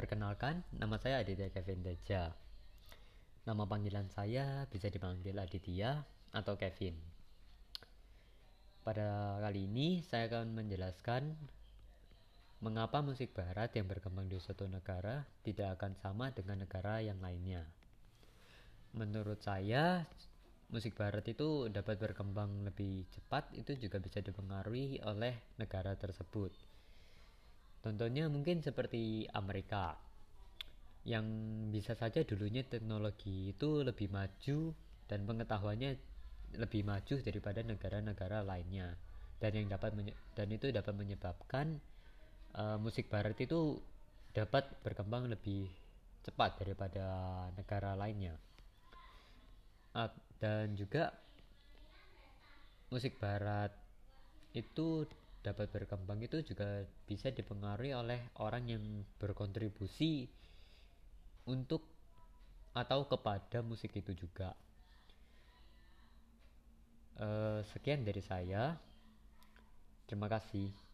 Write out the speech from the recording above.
Perkenalkan, nama saya Aditya Kevin Deja. Nama panggilan saya bisa dipanggil Aditya atau Kevin. Pada kali ini saya akan menjelaskan mengapa musik barat yang berkembang di suatu negara tidak akan sama dengan negara yang lainnya. Menurut saya, musik barat itu dapat berkembang lebih cepat itu juga bisa dipengaruhi oleh negara tersebut Contohnya mungkin seperti Amerika yang bisa saja dulunya teknologi itu lebih maju dan pengetahuannya lebih maju daripada negara-negara lainnya. Dan yang dapat dan itu dapat menyebabkan uh, musik barat itu dapat berkembang lebih cepat daripada negara lainnya. Uh, dan juga musik barat itu dapat berkembang itu juga bisa dipengaruhi oleh orang yang berkontribusi untuk atau kepada musik itu juga. Uh, sekian dari saya. Terima kasih.